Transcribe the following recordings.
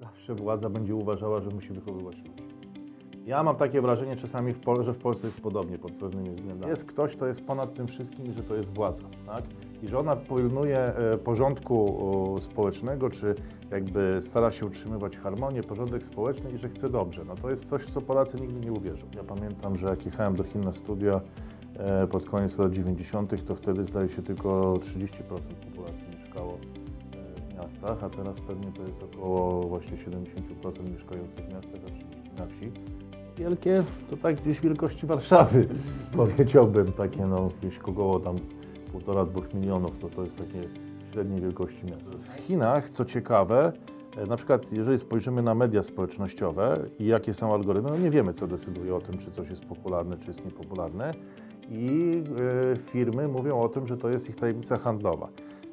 zawsze władza będzie uważała, że musi wychowywać ludzi. Ja mam takie wrażenie czasami, w Pol- że w Polsce jest podobnie pod pewnymi względami. Jest ktoś, kto jest ponad tym wszystkim, że to jest władza, tak? I że ona pilnuje e, porządku społecznego, czy jakby stara się utrzymywać harmonię, porządek społeczny i że chce dobrze. No to jest coś, co Polacy nigdy nie uwierzą. Ja pamiętam, że jak jechałem do Chin na studia e, pod koniec lat 90., to wtedy zdaje się tylko 30% populacji miastach, a teraz pewnie to jest około właśnie 70% mieszkających w miastach, a 30% na wsi. Wielkie to tak gdzieś wielkości Warszawy, powiedziałbym, takie no gdzieś około tam półtora, dwóch milionów, to to jest takie średniej wielkości miasta. W Chinach, co ciekawe, e, na przykład jeżeli spojrzymy na media społecznościowe i jakie są algorytmy, no nie wiemy, co decyduje o tym, czy coś jest popularne, czy jest niepopularne i e, firmy mówią o tym, że to jest ich tajemnica handlowa.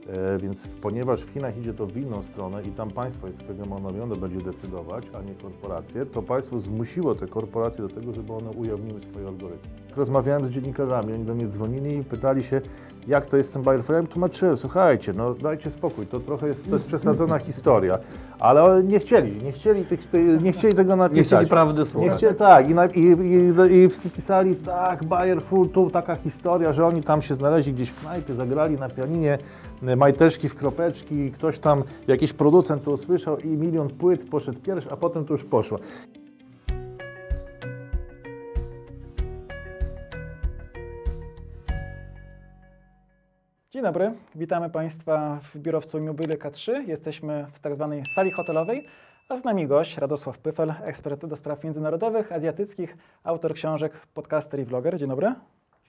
E, Więc ponieważ w Chinach idzie to w inną stronę i tam państwo jest hegemonione, będzie decydować, a nie korporacje, to państwo zmusiło te korporacje do tego, żeby one ujawniły swoje algorytmy. Rozmawiałem z dziennikarzami, oni do mnie dzwonili i pytali się, jak to jest z tym im tłumaczyłem, słuchajcie, no dajcie spokój, to trochę jest, to jest przesadzona historia, ale nie chcieli, nie chcieli, tych, nie chcieli tego napisać. Nie chcieli prawdy Nie słuchać. chcie, tak, i, na, i, i, i wszyscy pisali, tak, Bayer Full, tu taka historia, że oni tam się znaleźli gdzieś w knajpie, zagrali na pianinie, y, majteczki w kropeczki, ktoś tam, jakiś producent to usłyszał i milion płyt poszedł pierwszy, a potem to już poszło. Dzień dobry, witamy Państwa w biurowcu Immobilie K3. Jesteśmy w tak zwanej sali hotelowej, a z nami gość Radosław Pyfel, ekspert do spraw międzynarodowych, azjatyckich, autor książek, podcaster i vloger. Dzień dobry.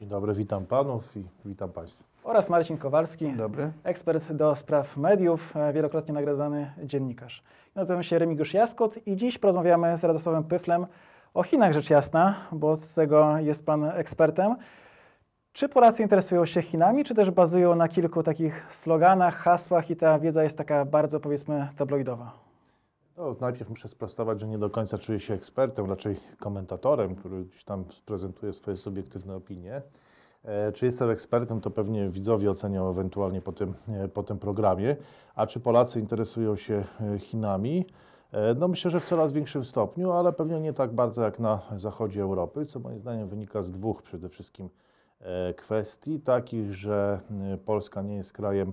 Dzień dobry, witam panów i witam państwa. Oraz Marcin Kowalski, Dobry. ekspert do spraw mediów, e, wielokrotnie nagradzany dziennikarz. Nazywam się Remigiusz Jaskot i dziś porozmawiamy z Radosławem Pyflem o Chinach rzecz jasna, bo z tego jest Pan ekspertem. Czy Polacy interesują się Chinami, czy też bazują na kilku takich sloganach, hasłach i ta wiedza jest taka bardzo, powiedzmy, tabloidowa? No, najpierw muszę sprostować, że nie do końca czuję się ekspertem, raczej komentatorem, który gdzieś tam prezentuje swoje subiektywne opinie. E, Czy jestem ekspertem, to pewnie widzowie ocenią ewentualnie po tym, e, po tym programie. A czy Polacy interesują się e, Chinami? No myślę, że w coraz większym stopniu, ale pewnie nie tak bardzo jak na zachodzie Europy, co moim zdaniem wynika z dwóch przede wszystkim kwestii, takich, że e, Polska nie jest krajem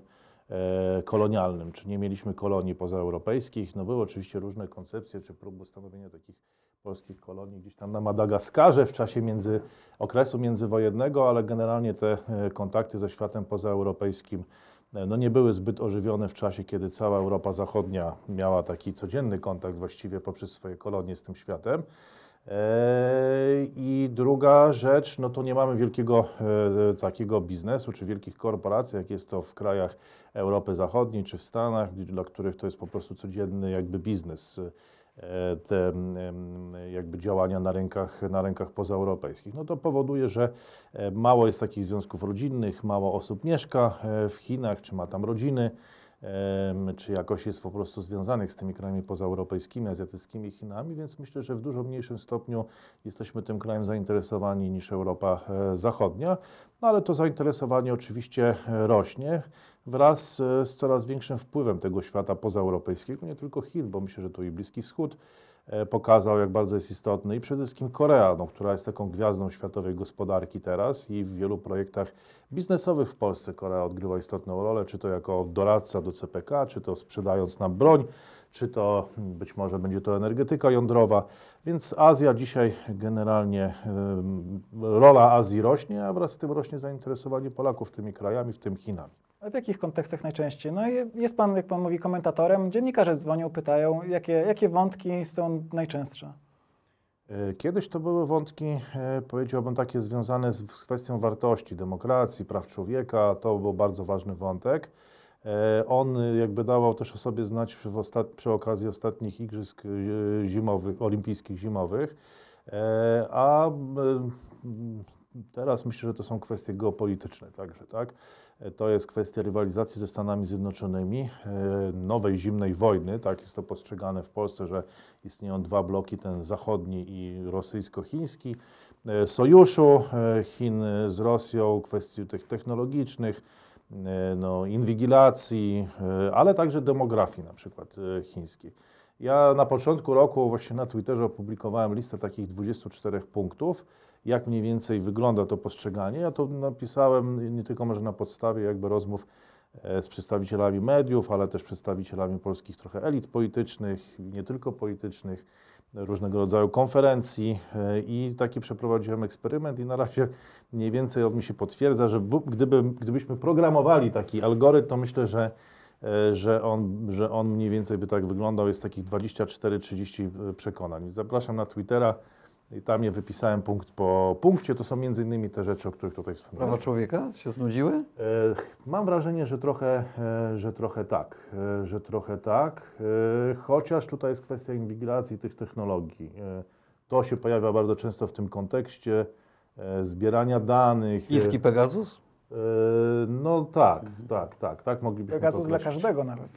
e, kolonialnym, czy nie mieliśmy kolonii pozaeuropejskich. No były oczywiście różne koncepcje, czy próby ustanowienia takich polskich kolonii gdzieś tam na Madagaskarze w czasie między, okresu międzywojennego, ale generalnie te e, kontakty ze światem pozaeuropejskim e, no nie były zbyt ożywione w czasie, kiedy cała Europa Zachodnia miała taki codzienny kontakt właściwie poprzez swoje kolonie z tym światem. E, I druga rzecz, no to nie mamy wielkiego e, takiego biznesu czy wielkich korporacji, jak jest to w krajach Europy Zachodniej czy w Stanach, dla których to jest po prostu codzienny jakby biznes, e, te jakby działania na rynkach, na rynkach pozaeuropejskich. No to powoduje, że e, mało jest takich związków rodzinnych, mało osób mieszka w Chinach, czy ma tam rodziny czy jakoś jest po prostu związanych z tymi krajami pozaeuropejskimi, azjatyckimi Chinami, więc myślę, że w dużo mniejszym stopniu jesteśmy tym krajem zainteresowani niż Europa e, Zachodnia, no ale to zainteresowanie oczywiście e, rośnie wraz e, z coraz większym wpływem tego świata pozaeuropejskiego, nie tylko Chin, bo myślę, że tu i Bliski Wschód pokazał, jak bardzo jest istotny i przede wszystkim Korea, no, która jest taką gwiazdą światowej gospodarki teraz i w wielu projektach biznesowych w Polsce Korea odgrywa istotną rolę, czy to jako doradca do CPK, czy to sprzedając nam broń, czy to hmm, być może będzie to energetyka jądrowa. Więc Azja dzisiaj generalnie, ym, rola Azji rośnie, a wraz z tym rośnie zainteresowanie Polaków tymi krajami, w tym Chinami. W jakich kontekstach najczęściej? No jest Pan, jak Pan mówi, komentatorem. Dziennikarze dzwonią, pytają, jakie, jakie wątki są najczęstsze? E, Kiedyś to były wątki, e, powiedziałbym, takie związane z kwestią wartości, demokracji, praw człowieka. To był bardzo ważny wątek. E, On jakby dawał też o sobie znać przy okazji ostatnich igrzysk zimowych, olimpijskich zimowych. A teraz myślę, że to są kwestie geopolityczne także, tak? E, To jest kwestia rywalizacji ze Stanami Zjednoczonymi, e, nowej zimnej wojny, tak jest to postrzegane w Polsce, że istnieją dwa bloki, ten zachodni i rosyjsko-chiński, e, sojuszu Chin z Rosją, kwestii tych technologicznych, no, inwigilacji, ale także demografii na przykład chińskiej. Ja na początku roku właśnie na Twitterze opublikowałem listę takich 24 punktów, jak mniej więcej wygląda to postrzeganie. Ja to napisałem nie tylko może na podstawie jakby rozmów e, z przedstawicielami mediów, ale też przedstawicielami polskich trochę elit politycznych, nie tylko politycznych, różnego rodzaju konferencji e, i taki przeprowadziłem eksperyment i na razie mniej więcej on mi się potwierdza, że gdyby, gdybyśmy programowali taki algorytm, to myślę, że, e, że, on, że on mniej więcej by tak wyglądał. Jest takich 24-30 przekonań. Zapraszam na Twittera i tam je wypisałem punkt po punkcie. To są między innymi te rzeczy, o których tutaj wspomniałem. Prawa człowieka się znudziły? E, Mam wrażenie, że trochę, e, że trochę tak, e, że trochę tak, e, chociaż tutaj jest kwestia inwigilacji tych technologii. E, To się pojawia bardzo często w tym kontekście e, zbierania danych. Iski Pegasus? No tak, tak, tak, tak moglibyśmy Pegasus dla każdego nawet.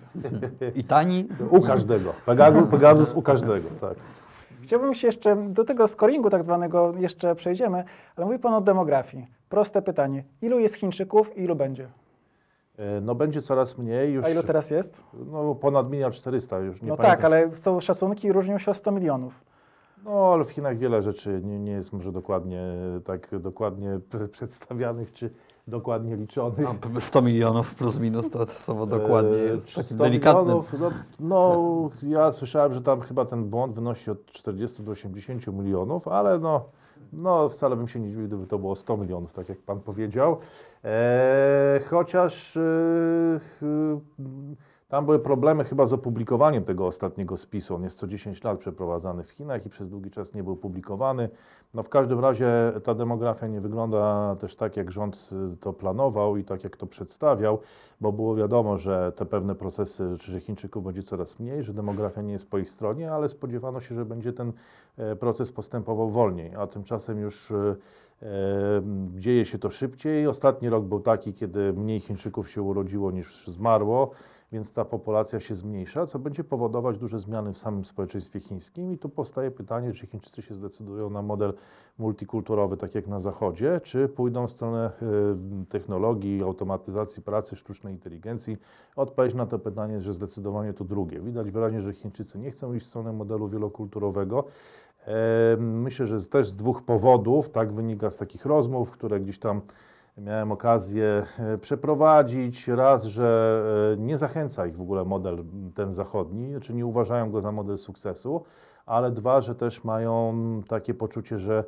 I tani? U każdego. Pegasus, Pegasus u każdego, tak. Chciałbym się jeszcze do tego scoringu tak zwanego jeszcze przejdziemy, ale mówi Pan o demografii. Proste pytanie. Ilu jest Chińczyków i ilu będzie? E, No będzie coraz mniej już. A ilu teraz jest? No ponad miliard 400 już nie No pamiętam. tak, ale są szacunki różnią się o 100 milionów. No, ale w Chinach wiele rzeczy nie, nie jest może dokładnie tak dokładnie przedstawianych czy dokładnie liczonych. No, 100 milionów plus minus to słowo dokładnie E, jest czy takim 100 delikatnym. No, no, ja słyszałem, że tam chyba ten błąd wynosi od 40 do 80 milionów, ale no, no wcale bym się nie dziwił, gdyby to było 100 milionów, tak jak pan powiedział. E, chociaż e, tam były problemy chyba z opublikowaniem tego ostatniego spisu. On jest co 10 lat przeprowadzany w Chinach i przez długi czas nie był publikowany. No w każdym razie ta demografia nie wygląda też tak, jak rząd y, to planował i tak, jak to przedstawiał, bo było wiadomo, że te pewne procesy, że Chińczyków będzie coraz mniej, że demografia nie jest po ich stronie, ale spodziewano się, że będzie ten e, proces postępował wolniej, a tymczasem już e, e, dzieje się to szybciej. Ostatni rok był taki, kiedy mniej Chińczyków się urodziło niż zmarło więc ta populacja się zmniejsza, co będzie powodować duże zmiany w samym społeczeństwie chińskim. I tu powstaje pytanie, czy Chińczycy się zdecydują na model multikulturowy, tak jak na Zachodzie, czy pójdą w stronę y, technologii, automatyzacji pracy, sztucznej inteligencji. Odpowiedź na to pytanie że zdecydowanie to drugie. Widać wyraźnie, że Chińczycy nie chcą iść w stronę modelu wielokulturowego. E, Myślę, że też z dwóch powodów, tak wynika z takich rozmów, które gdzieś tam miałem okazję e, przeprowadzić. Raz, że e, nie zachęca ich w ogóle model ten zachodni, czy nie uważają go za model sukcesu, ale dwa, że też mają takie poczucie, że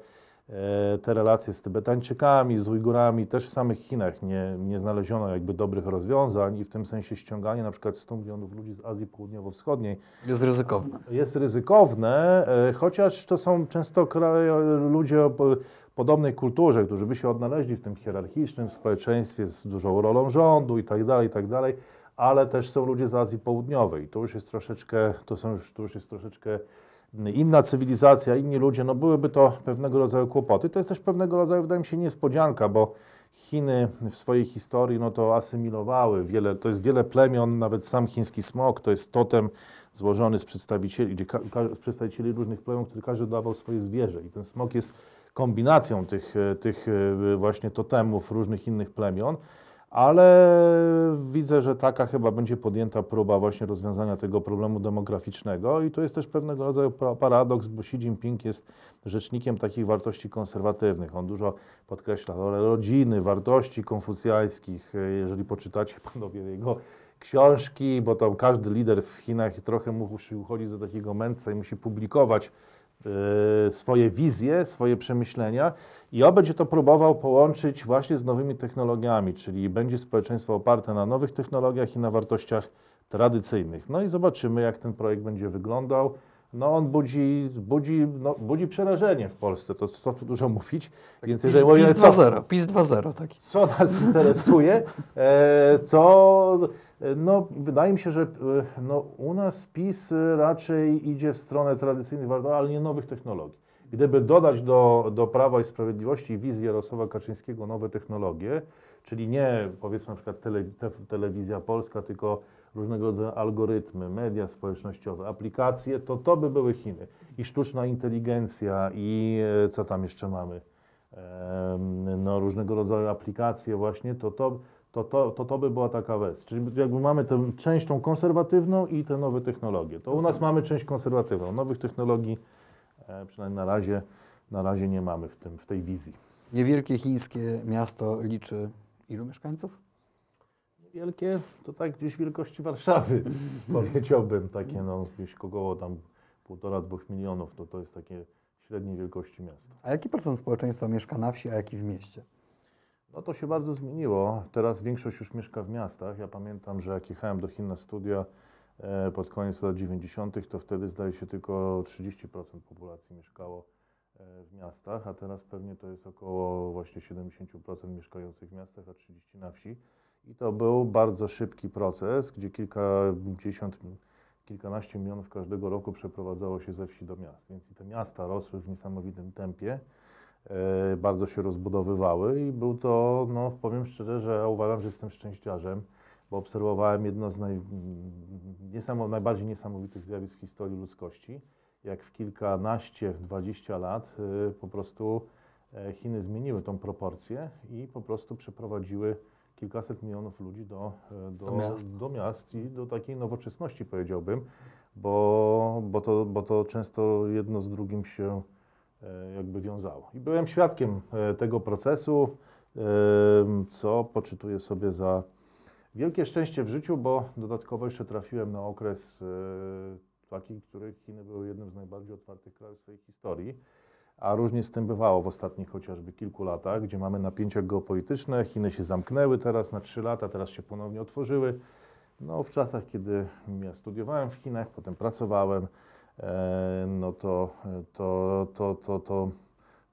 te relacje z Tybetańczykami, z Ujgurami, też w samych Chinach nie, nie znaleziono jakby dobrych rozwiązań i w tym sensie ściąganie na przykład 100 milionów ludzi z Azji Południowo-Wschodniej Jest ryzykowne. jest ryzykowne, e, chociaż to są często kraje, ludzie o po- podobnej kulturze, którzy by się odnaleźli w tym hierarchicznym społeczeństwie z dużą rolą rządu i tak dalej, i tak dalej, ale też są ludzie z Azji Południowej. To już jest troszeczkę, to są już, to już jest troszeczkę inna cywilizacja, inni ludzie, no byłyby to pewnego rodzaju kłopoty. To jest też pewnego rodzaju, wydaje mi się, niespodzianka, bo Chiny w swojej historii no to asymilowały wiele, to jest wiele plemion, nawet sam chiński smok to jest totem złożony z przedstawicieli, gdzie z przedstawicieli różnych plemion, który każdy dawał swoje zwierzę i ten smok jest kombinacją tych, tych e, właśnie totemów różnych innych plemion, ale widzę, że taka chyba będzie podjęta próba właśnie rozwiązania tego problemu demograficznego i to jest też pewnego rodzaju pa- paradoks, bo Xi Jinping jest rzecznikiem takich wartości konserwatywnych. On dużo podkreśla rolę rodziny, wartości konfucjajskich. E, Jeżeli poczytacie panowie jego książki, bo tam każdy lider w Chinach trochę musi uchodzić za takiego mędrca i musi publikować swoje wizje, swoje przemyślenia i on będzie to próbował połączyć właśnie z nowymi technologiami, czyli będzie społeczeństwo oparte na nowych technologiach i na wartościach tradycyjnych. No i zobaczymy, jak ten projekt będzie wyglądał. No on budzi, budzi, no, budzi przerażenie w Polsce, to co tu dużo mówić. Więc PiS, jeżeli PiS co, 2.0, PiS 2.0 taki. co nas interesuje, e, to no, wydaje mi się, że e, no, u nas PiS e, raczej idzie w stronę tradycyjnych wartości, ale nie nowych technologii. Gdyby dodać do, do Prawa i Sprawiedliwości wizję Jarosława Kaczyńskiego nowe technologie, czyli nie powiedzmy na przykład tele, te, telewizja polska, tylko różnego rodzaju algorytmy, media społecznościowe, aplikacje, to to by były Chiny. I sztuczna inteligencja, i e, co tam jeszcze mamy? Em, no, różnego rodzaju aplikacje właśnie, to, to, to to, to to by była taka wersja. Czyli jakby mamy tę część tą konserwatywną i te nowe technologie. To u nas mamy część konserwatywną. Nowych technologii e, przynajmniej na razie, na razie nie mamy w, tym, w tej wizji. Niewielkie chińskie miasto liczy ilu mieszkańców? Wielkie to tak gdzieś wielkości Warszawy, powiedziałbym, takie no gdzieś około tam półtora, dwóch milionów, to to jest takie średniej wielkości miasto. A jaki procent społeczeństwa mieszka na wsi, a jaki w mieście? No to się bardzo zmieniło. Teraz większość już mieszka w miastach. Ja pamiętam, że jak jechałem do Chin na studia e, pod koniec lat 90., to wtedy zdaje się tylko 30% populacji mieszkało e, w miastach, a teraz pewnie to jest około właśnie 70% mieszkających w miastach, a 30% na wsi. I to był bardzo szybki proces, gdzie kilkadziesiąt, kilkanaście milionów każdego roku przeprowadzało się ze wsi do miast. Więc i te miasta rosły w niesamowitym tempie bardzo się rozbudowywały i był to, no powiem szczerze, że ja uważam, że jestem szczęściarzem, bo obserwowałem jedno z naj, najbardziej niesamowitych zjawisk w historii ludzkości, jak w kilkanaście, dwadzieścia lat y, po prostu e, Chiny zmieniły tą proporcję i po prostu przeprowadziły kilkaset milionów ludzi do, e, do, Do miast. do miast i do takiej nowoczesności powiedziałbym, bo, bo, to, bo to często jedno z drugim się e, jakby wiązało. I byłem świadkiem e, tego procesu, em, co poczytuję sobie za wielkie szczęście w życiu, bo dodatkowo jeszcze trafiłem na okres e, taki, który Chiny były jednym z najbardziej otwartych krajów swojej historii. A różnie z tym bywało w ostatnich chociażby kilku latach, gdzie mamy napięcia geopolityczne. Chiny się zamknęły teraz na trzy lata, teraz się ponownie otworzyły. No, w czasach, kiedy ja studiowałem w Chinach, potem pracowałem, e, no to, to, to, to, to,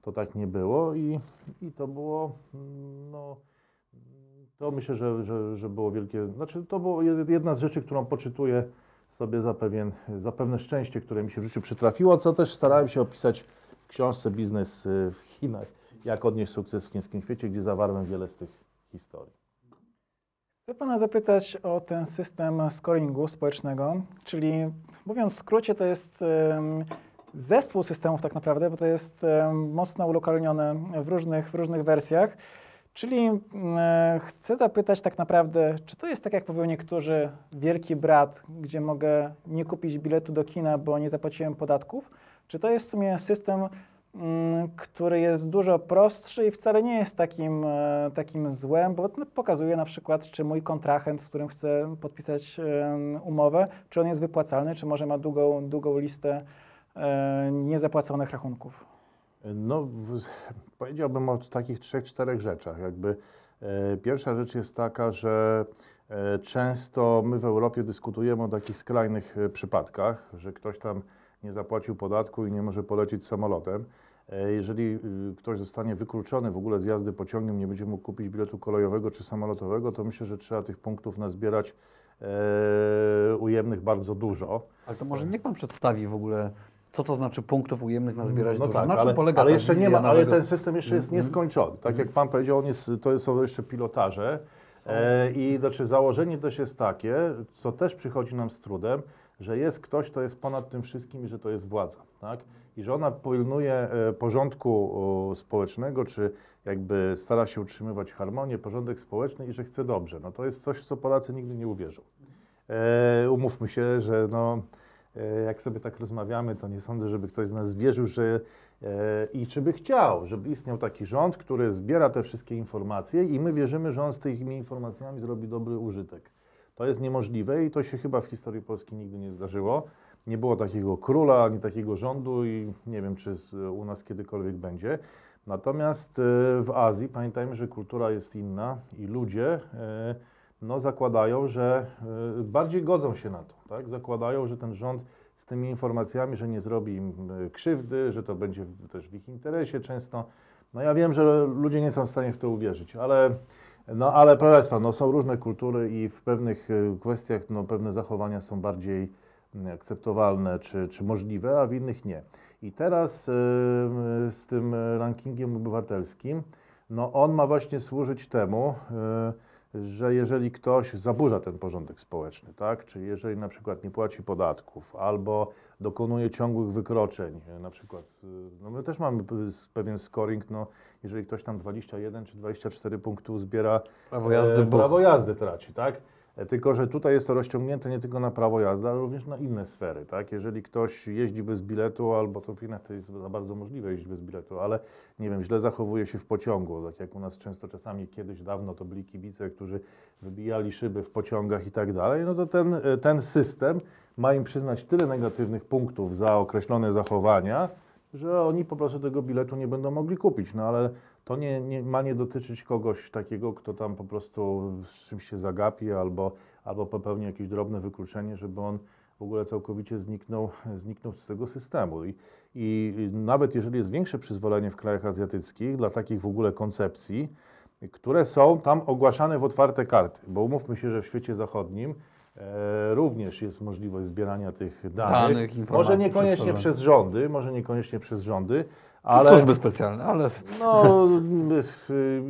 to tak nie było i, i to było, no, to myślę, że, że, że było wielkie, znaczy to było jed- jedna z rzeczy, którą poczytuję sobie za, pewien, za pewne szczęście, które mi się w życiu przytrafiło, co też starałem się opisać w książce Biznes y, w Chinach, jak odnieść sukces w chińskim świecie, gdzie zawarłem wiele z tych historii. Chcę Pana zapytać o ten system scoringu społecznego, czyli mówiąc w skrócie, to jest zespół systemów tak naprawdę, bo to jest mocno ulokalnione w różnych, w różnych wersjach. Czyli chcę zapytać tak naprawdę, czy to jest tak, jak powiedzą niektórzy, wielki brat, gdzie mogę nie kupić biletu do kina, bo nie zapłaciłem podatków? Czy to jest w sumie system, który jest dużo prostszy i wcale nie jest takim, e, takim złem, bo pokazuje na przykład, czy mój kontrahent, z którym chcę podpisać umowę, czy on jest wypłacalny, czy może ma długą, długą listę e, niezapłaconych rachunków. No, powiedziałbym o takich trzech, czterech rzeczach. Jakby e, pierwsza rzecz jest taka, że często my w Europie dyskutujemy o takich skrajnych przypadkach, że ktoś tam nie zapłacił podatku i nie może polecieć samolotem. E, Jeżeli y, ktoś zostanie wykluczony w ogóle z jazdy pociągiem, nie będzie mógł kupić biletu kolejowego czy samolotowego, to myślę, że trzeba tych punktów nazbierać e, ujemnych bardzo dużo. Ale to może niech Pan przedstawi w ogóle, co to znaczy punktów ujemnych nazbierać No dużo. tak, na czym ale, polega ale jeszcze nie ma, ale nowego- ten system jeszcze jest Mhm. nieskończony. Tak jak Pan powiedział, on jest, to są jeszcze pilotaże. E, I znaczy założenie też jest takie, co też przychodzi nam z trudem, że jest ktoś, kto jest ponad tym wszystkim i że to jest władza. Tak? I że ona pilnuje e, porządku społecznego, czy jakby stara się utrzymywać harmonię, porządek społeczny i że chce dobrze. No to jest coś, co Polacy nigdy nie uwierzą. E, umówmy się, że no, e, jak sobie tak rozmawiamy, to nie sądzę, żeby ktoś z nas wierzył, że i czy by chciał, żeby istniał taki rząd, który zbiera te wszystkie informacje i my wierzymy, że on z tymi informacjami zrobi dobry użytek. To jest niemożliwe i to się chyba w historii Polski nigdy nie zdarzyło. Nie było takiego króla ani takiego rządu i nie wiem, czy u nas kiedykolwiek będzie. Natomiast e, w Azji pamiętajmy, że kultura jest inna i ludzie e, no, zakładają, że e, bardziej godzą się na to. Tak? Zakładają, że ten rząd z tymi informacjami, że nie zrobi im krzywdy, że to będzie też w ich interesie często. No ja wiem, że ludzie nie są w stanie w to uwierzyć, ale, no, ale proszę Państwa, no, są różne kultury i w pewnych kwestiach no, pewne zachowania są bardziej akceptowalne czy, czy możliwe, a w innych nie. I teraz e, z tym rankingiem obywatelskim, no on ma właśnie służyć temu, e, że jeżeli ktoś zaburza ten porządek społeczny, tak, czy jeżeli na przykład nie płaci podatków albo dokonuje ciągłych wykroczeń, na przykład, y, no my też mamy pewien scoring, no jeżeli ktoś tam 21 czy 24 punktów zbiera, Prawo jazdy, e, prawo jazdy traci, tak? Tylko, że tutaj jest to rozciągnięte nie tylko na prawo jazdy, ale również na inne sfery, tak? Jeżeli ktoś jeździ bez biletu, albo to w Chinach to jest za bardzo możliwe jeździć bez biletu, ale nie wiem, źle zachowuje się w pociągu, tak jak u nas często czasami kiedyś dawno to byli kibice, którzy wybijali szyby w pociągach i tak dalej, no to ten, e, ten system ma im przyznać tyle negatywnych punktów za określone zachowania, że oni po prostu tego biletu nie będą mogli kupić. No ale to nie, nie, ma nie dotyczyć kogoś takiego, kto tam po prostu z czymś się zagapi albo, albo popełni jakieś drobne wykluczenie, żeby on w ogóle całkowicie zniknął, zniknął z tego systemu. I, I nawet jeżeli jest większe przyzwolenie w krajach azjatyckich dla takich w ogóle koncepcji, które są tam ogłaszane w otwarte karty, bo umówmy się, że w świecie zachodnim e, również jest możliwość zbierania tych danych. Danych, może niekoniecznie przez rządy, może niekoniecznie przez rządy, Ale... Służby specjalne, ale no, y,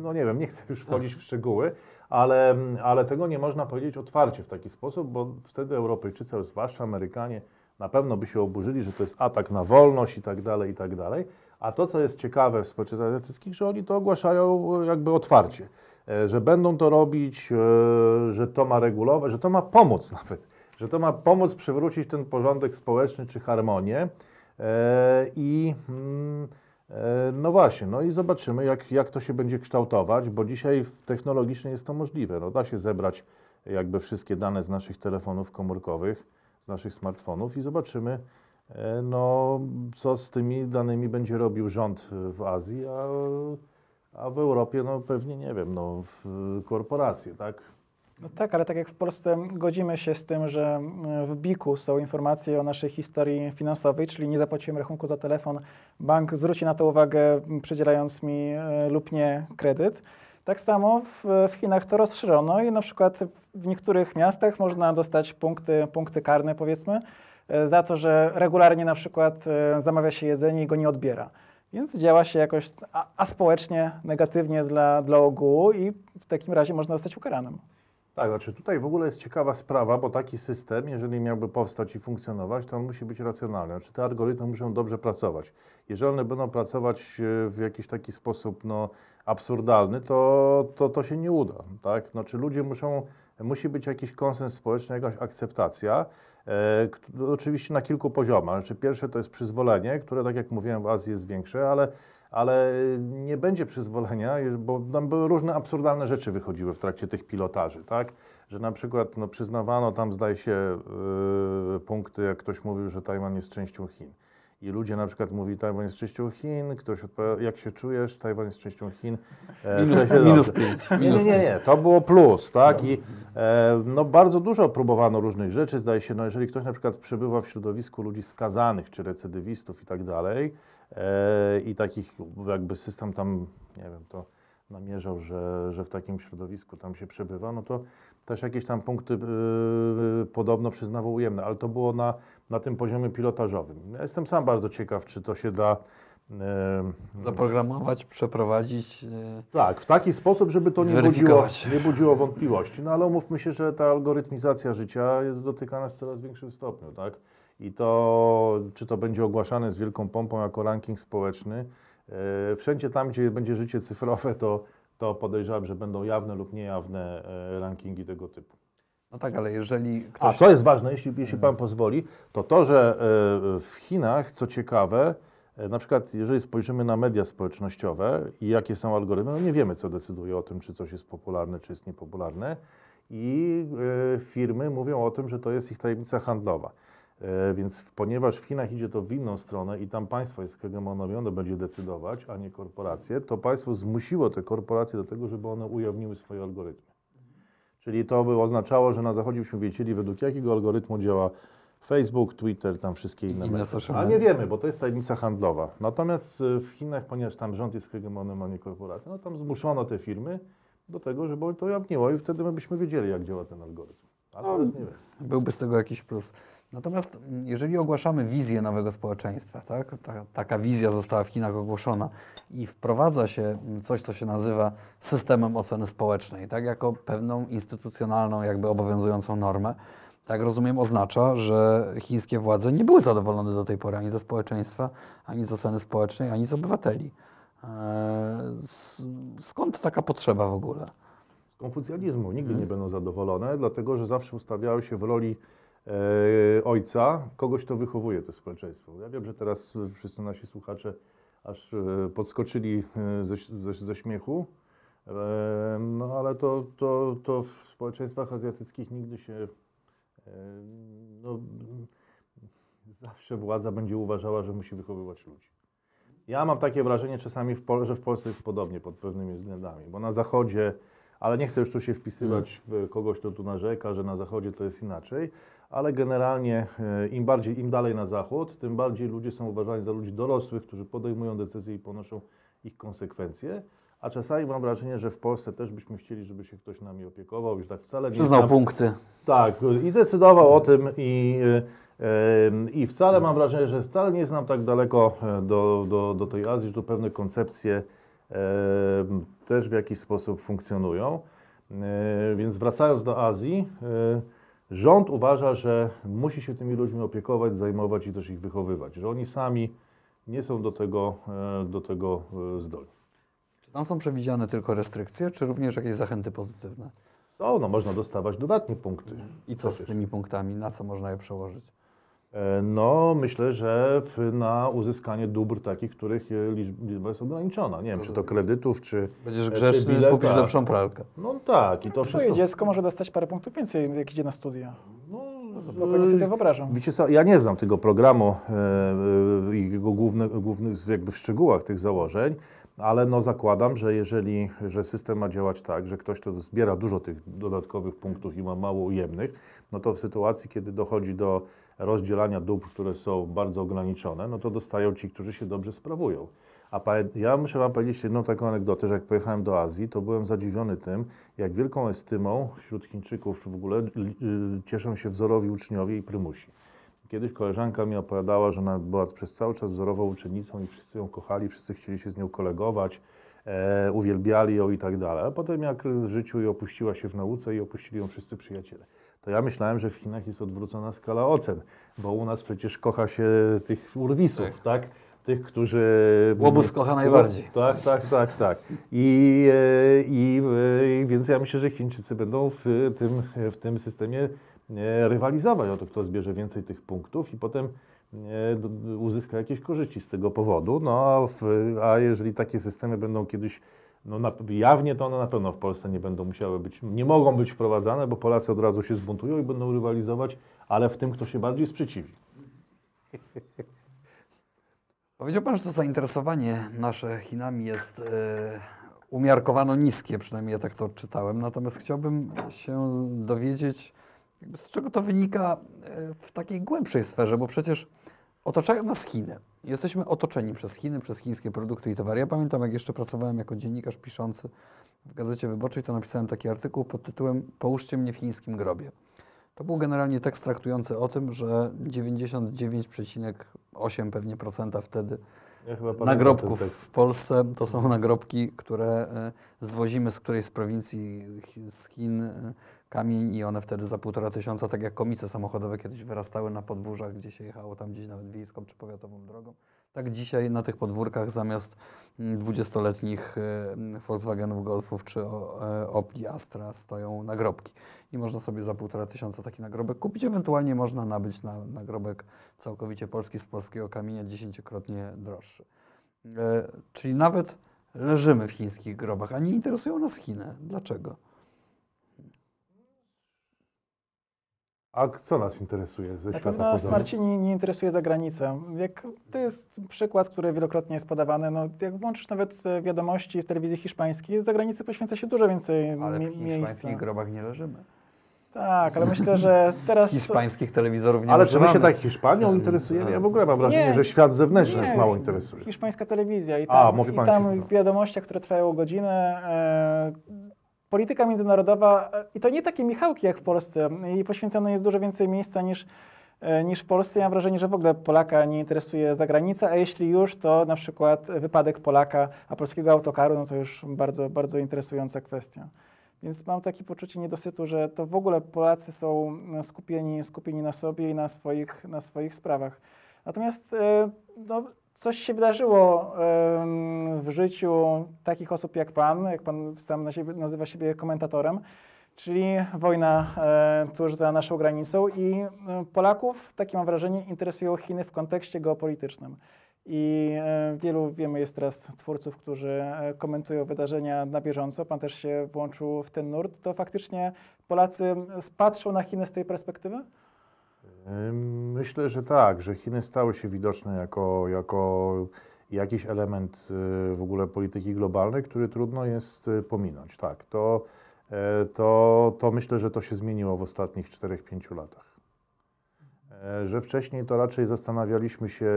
no nie wiem, nie chcę już wchodzić w szczegóły, ale, ale tego nie można powiedzieć otwarcie w taki sposób, bo wtedy Europejczycy, zwłaszcza Amerykanie, na pewno by się oburzyli, że to jest atak na wolność i tak dalej, i tak dalej. A to, co jest ciekawe w społeczeństwach azjatyckich, że oni to ogłaszają e, jakby otwarcie, e, że będą to robić, e, że to ma regulować, że to ma pomóc nawet, że to ma pomóc przywrócić ten porządek społeczny czy harmonię. E, I mm, e, no właśnie, no i zobaczymy, jak, jak to się będzie kształtować, bo dzisiaj technologicznie jest to możliwe. No, da się zebrać jakby wszystkie dane z naszych telefonów komórkowych, z naszych smartfonów i zobaczymy, e, no, co z tymi danymi będzie robił rząd w Azji, a, a w Europie, no pewnie nie wiem, no, korporacje, tak? No tak, ale tak jak w Polsce godzimy się z tym, że mm, w BIK-u są informacje o naszej historii finansowej, czyli nie zapłaciłem rachunku za telefon, bank zwróci na to uwagę, przydzielając mi e, lub nie kredyt. Tak samo w, w Chinach to rozszerzono i na przykład w niektórych miastach można dostać punkty, punkty karne, powiedzmy, e, za to, że regularnie na przykład e, zamawia się jedzenie i go nie odbiera. Więc działa się jakoś aspołecznie, negatywnie dla, dla ogółu i w takim razie można zostać ukaranym. Tak, znaczy tutaj w ogóle jest ciekawa sprawa, bo taki system, jeżeli miałby powstać i funkcjonować, to on musi być racjonalny. Znaczy te algorytmy muszą dobrze pracować. Jeżeli one będą pracować e, w jakiś taki sposób no, absurdalny, to, to to się nie uda. Tak? Znaczy ludzie muszą, musi być jakiś konsens społeczny, jakaś akceptacja. E, oczywiście na kilku poziomach. Znaczy pierwsze to jest przyzwolenie, które tak jak mówiłem w Azji jest większe, ale ale nie będzie przyzwolenia, bo tam były różne absurdalne rzeczy wychodziły w trakcie tych pilotaży, tak? Że na przykład no, przyznawano tam, zdaje się, yy, punkty, jak ktoś mówił, że Tajwan jest częścią Chin. I ludzie na przykład mówili, Tajwan jest częścią Chin, ktoś odpowiada, jak się czujesz, Tajwan jest częścią Chin. E, minus, pięć. Nie, nie, nie, to było plus, tak? I e, no, bardzo dużo próbowano różnych rzeczy. Zdaje się, no, jeżeli ktoś na przykład przebywa w środowisku ludzi skazanych czy recydywistów i tak dalej, e, i takich jakby system tam, nie wiem, to namierzał, że, że w takim środowisku tam się przebywa, no to też jakieś tam punkty y, podobno przyznawał ujemne, ale to było na, na tym poziomie pilotażowym. Ja jestem sam bardzo ciekaw, czy to się da. zaprogramować, przeprowadzić. e, tak, w taki sposób, żeby to nie budziło, nie budziło wątpliwości. No ale umówmy się, że ta algorytmizacja życia jest dotykana w coraz większym stopniu, tak? I to, czy to będzie ogłaszane z wielką pompą jako ranking społeczny, e, wszędzie tam, gdzie będzie życie cyfrowe, to, to podejrzewam, że będą jawne lub niejawne e, rankingi tego typu. No tak, ale jeżeli A ktoś. co jest ważne, jeśli, jeśli Pan pozwoli, to to, że e, w Chinach, co ciekawe, e, na przykład jeżeli spojrzymy na media społecznościowe i jakie są algorytmy, no nie wiemy, co decyduje o tym, czy coś jest popularne, czy jest niepopularne i e, firmy mówią o tym, że to jest ich tajemnica handlowa. Więc ponieważ w Chinach idzie to w inną stronę i tam państwo jest hegemonowie, ono będzie decydować, a nie korporacje, to państwo zmusiło te korporacje do tego, żeby one ujawniły swoje algorytmy. Czyli to by oznaczało, że na zachodzie byśmy wiedzieli, według jakiego algorytmu działa Facebook, Twitter, tam wszystkie inne Inne media. Ale nie wiemy, bo to jest tajemnica handlowa. Natomiast y, w Chinach, ponieważ tam rząd jest hegemonem, a nie korporacja, no tam zmuszono te firmy do tego, żeby to ujawniło i wtedy my byśmy wiedzieli, jak działa ten algorytm. Wiem. Byłby z tego jakiś plus. Natomiast mm, jeżeli ogłaszamy wizję nowego społeczeństwa, tak? Ta, taka wizja została w Chinach ogłoszona i wprowadza się mm, coś, co się nazywa systemem oceny społecznej, tak? jako pewną instytucjonalną, jakby obowiązującą normę, tak rozumiem, oznacza, że chińskie władze nie były zadowolone do tej pory ani ze społeczeństwa, ani z oceny społecznej, ani z obywateli. Eee, Skąd taka potrzeba w ogóle? Z konfucjalizmu nigdy nie będą zadowolone, dlatego że zawsze ustawiały się w roli e, ojca, kogoś, kto wychowuje to społeczeństwo. Ja wiem, że teraz wszyscy nasi słuchacze aż e, podskoczyli e, ze, ze, ze śmiechu, e, no ale to, to, to w społeczeństwach azjatyckich nigdy się no, zawsze władza będzie uważała, że musi wychowywać ludzi. Ja mam takie wrażenie czasami, w Pol- że w Polsce jest podobnie pod pewnymi względami, bo na Zachodzie, ale nie chcę już tu się wpisywać w kogoś, kto tu narzeka, że na Zachodzie to jest inaczej, ale generalnie e, im bardziej, im dalej na Zachód, tym bardziej ludzie są uważani za ludzi dorosłych, którzy podejmują decyzje i ponoszą ich konsekwencje. A czasami mam wrażenie, że w Polsce też byśmy chcieli, żeby się ktoś nami opiekował, już tak wcale nie Przyznał znam- punkty. tak, i decydował o tym i, e, i wcale mam wrażenie, że wcale nie znam tak daleko e, do, do, do tej Azji, że tu pewne koncepcje też w jakiś sposób funkcjonują. E, Więc wracając do Azji, e, rząd uważa, że musi się tymi ludźmi opiekować, zajmować i też ich wychowywać, że oni sami nie są do tego, e, do tego zdolni. Czy tam są przewidziane tylko restrykcje, czy również jakieś zachęty pozytywne? Są, no można dostawać dodatnie punkty. I co z tymi punktami? Na co można je przełożyć? E, No, myślę, że w, na uzyskanie dóbr takich, których e, liczb- liczba jest ograniczona. Nie wiem, czy to kredytów, czy. Będziesz e, czy grzeczny, bileta. kupisz lepszą pralkę. No tak, i to Twoje wszystko. dziecko może dostać parę punktów więcej, jak idzie na studia. No, Spokojnie sobie to wyobrażam. Wiecie co, ja nie znam tego programu i jego główne, głównych jakby w szczegółach tych założeń, ale no zakładam, że jeżeli, że system ma działać tak, że ktoś, kto zbiera dużo tych dodatkowych punktów i ma mało ujemnych, no to w sytuacji, kiedy dochodzi do rozdzielania dóbr, które są bardzo ograniczone, no to dostają ci, którzy się dobrze sprawują. A ja muszę Wam powiedzieć jedną taką anegdotę, że jak pojechałem do Azji, to byłem zadziwiony tym, jak wielką estymą wśród Chińczyków w ogóle y, y, cieszą się wzorowi uczniowie i prymusi. Kiedyś koleżanka mi opowiadała, że ona była przez cały czas wzorową uczennicą i wszyscy ją kochali, wszyscy chcieli się z nią kolegować, e, uwielbiali ją i tak dalej. A potem miała kryzys w życiu i opuściła się w nauce i opuścili ją wszyscy przyjaciele. To ja myślałem, że w Chinach jest odwrócona skala ocen, bo u nas przecież kocha się tych urwisów, tak? Tych, którzy... Łobuz kocha najbardziej. Tak, tak, tak, tak. I, e, i, e, i więc ja myślę, że Chińczycy będą w tym, w tym systemie e, rywalizować o to, kto zbierze więcej tych punktów i potem uzyska jakieś korzyści z tego powodu. No, a, w, a jeżeli takie systemy będą kiedyś no, na, jawnie, to one na pewno w Polsce nie będą musiały być, nie mogą być wprowadzane, bo Polacy od razu się zbuntują i będą rywalizować, ale w tym, kto się bardziej sprzeciwi. Powiedział Pan, że to zainteresowanie nasze Chinami jest e, umiarkowano niskie, przynajmniej ja tak to odczytałem. Natomiast chciałbym się dowiedzieć, z czego to wynika e, w takiej głębszej sferze, bo przecież otaczają nas Chiny. Jesteśmy otoczeni przez Chiny, przez chińskie produkty i towary. Ja pamiętam, jak jeszcze pracowałem jako dziennikarz piszący w Gazecie Wyborczej, to napisałem taki artykuł pod tytułem Połóżcie mnie w chińskim grobie. To był generalnie tekst traktujący o tym, że 99,8 pewnie procenta wtedy Ja nagrobków w Polsce to są nagrobki, które e, zwozimy z którejś z prowincji z Chin e, kamień i one wtedy za półtora tysiąca, tak jak komice samochodowe kiedyś wyrastały na podwórzach, gdzie się jechało tam gdzieś nawet wiejską czy powiatową drogą. Tak dzisiaj na tych podwórkach zamiast mm, dwudziestoletnich e, mm, Volkswagenów Golfów czy e, Opli Astra stoją nagrobki. I można sobie za półtora tysiąca taki nagrobek kupić. Ewentualnie można nabyć na, nagrobek całkowicie polski z polskiego kamienia dziesięciokrotnie droższy. E, czyli nawet leżymy w chińskich grobach, a nie interesują nas Chiny. Dlaczego? A co nas interesuje ze Na świata nas poza? Marcini nie interesuje zagranica. Jak, to jest przykład, który wielokrotnie jest podawany. No, jak włączysz nawet wiadomości w telewizji hiszpańskiej, z zagranicy poświęca się dużo więcej Ale mi- w miejsca. hiszpańskich grobach nie leżymy. Tak, ale myślę, że teraz... Hiszpańskich telewizorów nie Ale czy my się tak Hiszpanią interesujemy? Ja w ogóle mam wrażenie, Nie. że świat zewnętrzny nas Nie, mało interesuje. Hiszpańska telewizja i A, tam, mówi i pan tam się- w wiadomościach, które trwają godzinę, e, polityka międzynarodowa, e, i to nie takie Michałki jak w Polsce, i poświęcone jest dużo więcej miejsca niż, e, niż w Polsce. Ja mam wrażenie, że w ogóle Polaka nie interesuje zagranica, a jeśli już, to na przykład wypadek Polaka, a polskiego autokaru, no to już bardzo, bardzo interesująca kwestia. Więc mam takie poczucie niedosytu, że to w ogóle Polacy są e, skupieni, skupieni na sobie i na swoich, na swoich sprawach. Natomiast no, coś się wydarzyło w życiu takich osób jak Pan, jak Pan sam nazywa siebie komentatorem, czyli wojna e, tuż za naszą granicą i e, Polaków, takie mam wrażenie, interesują Chiny w kontekście geopolitycznym. I e, wielu, wiemy, jest teraz twórców, którzy komentują wydarzenia na bieżąco. Pan też się włączył w ten nurt. To faktycznie Polacy patrzą na Chiny z tej perspektywy? Myślę, że tak, że Chiny stały się widoczne jako, jako jakiś element y, w ogóle polityki globalnej, który trudno jest y, pominąć. Tak, to, e, to, to myślę, że to się zmieniło w ostatnich 4-5 latach. E, Że wcześniej to raczej zastanawialiśmy się,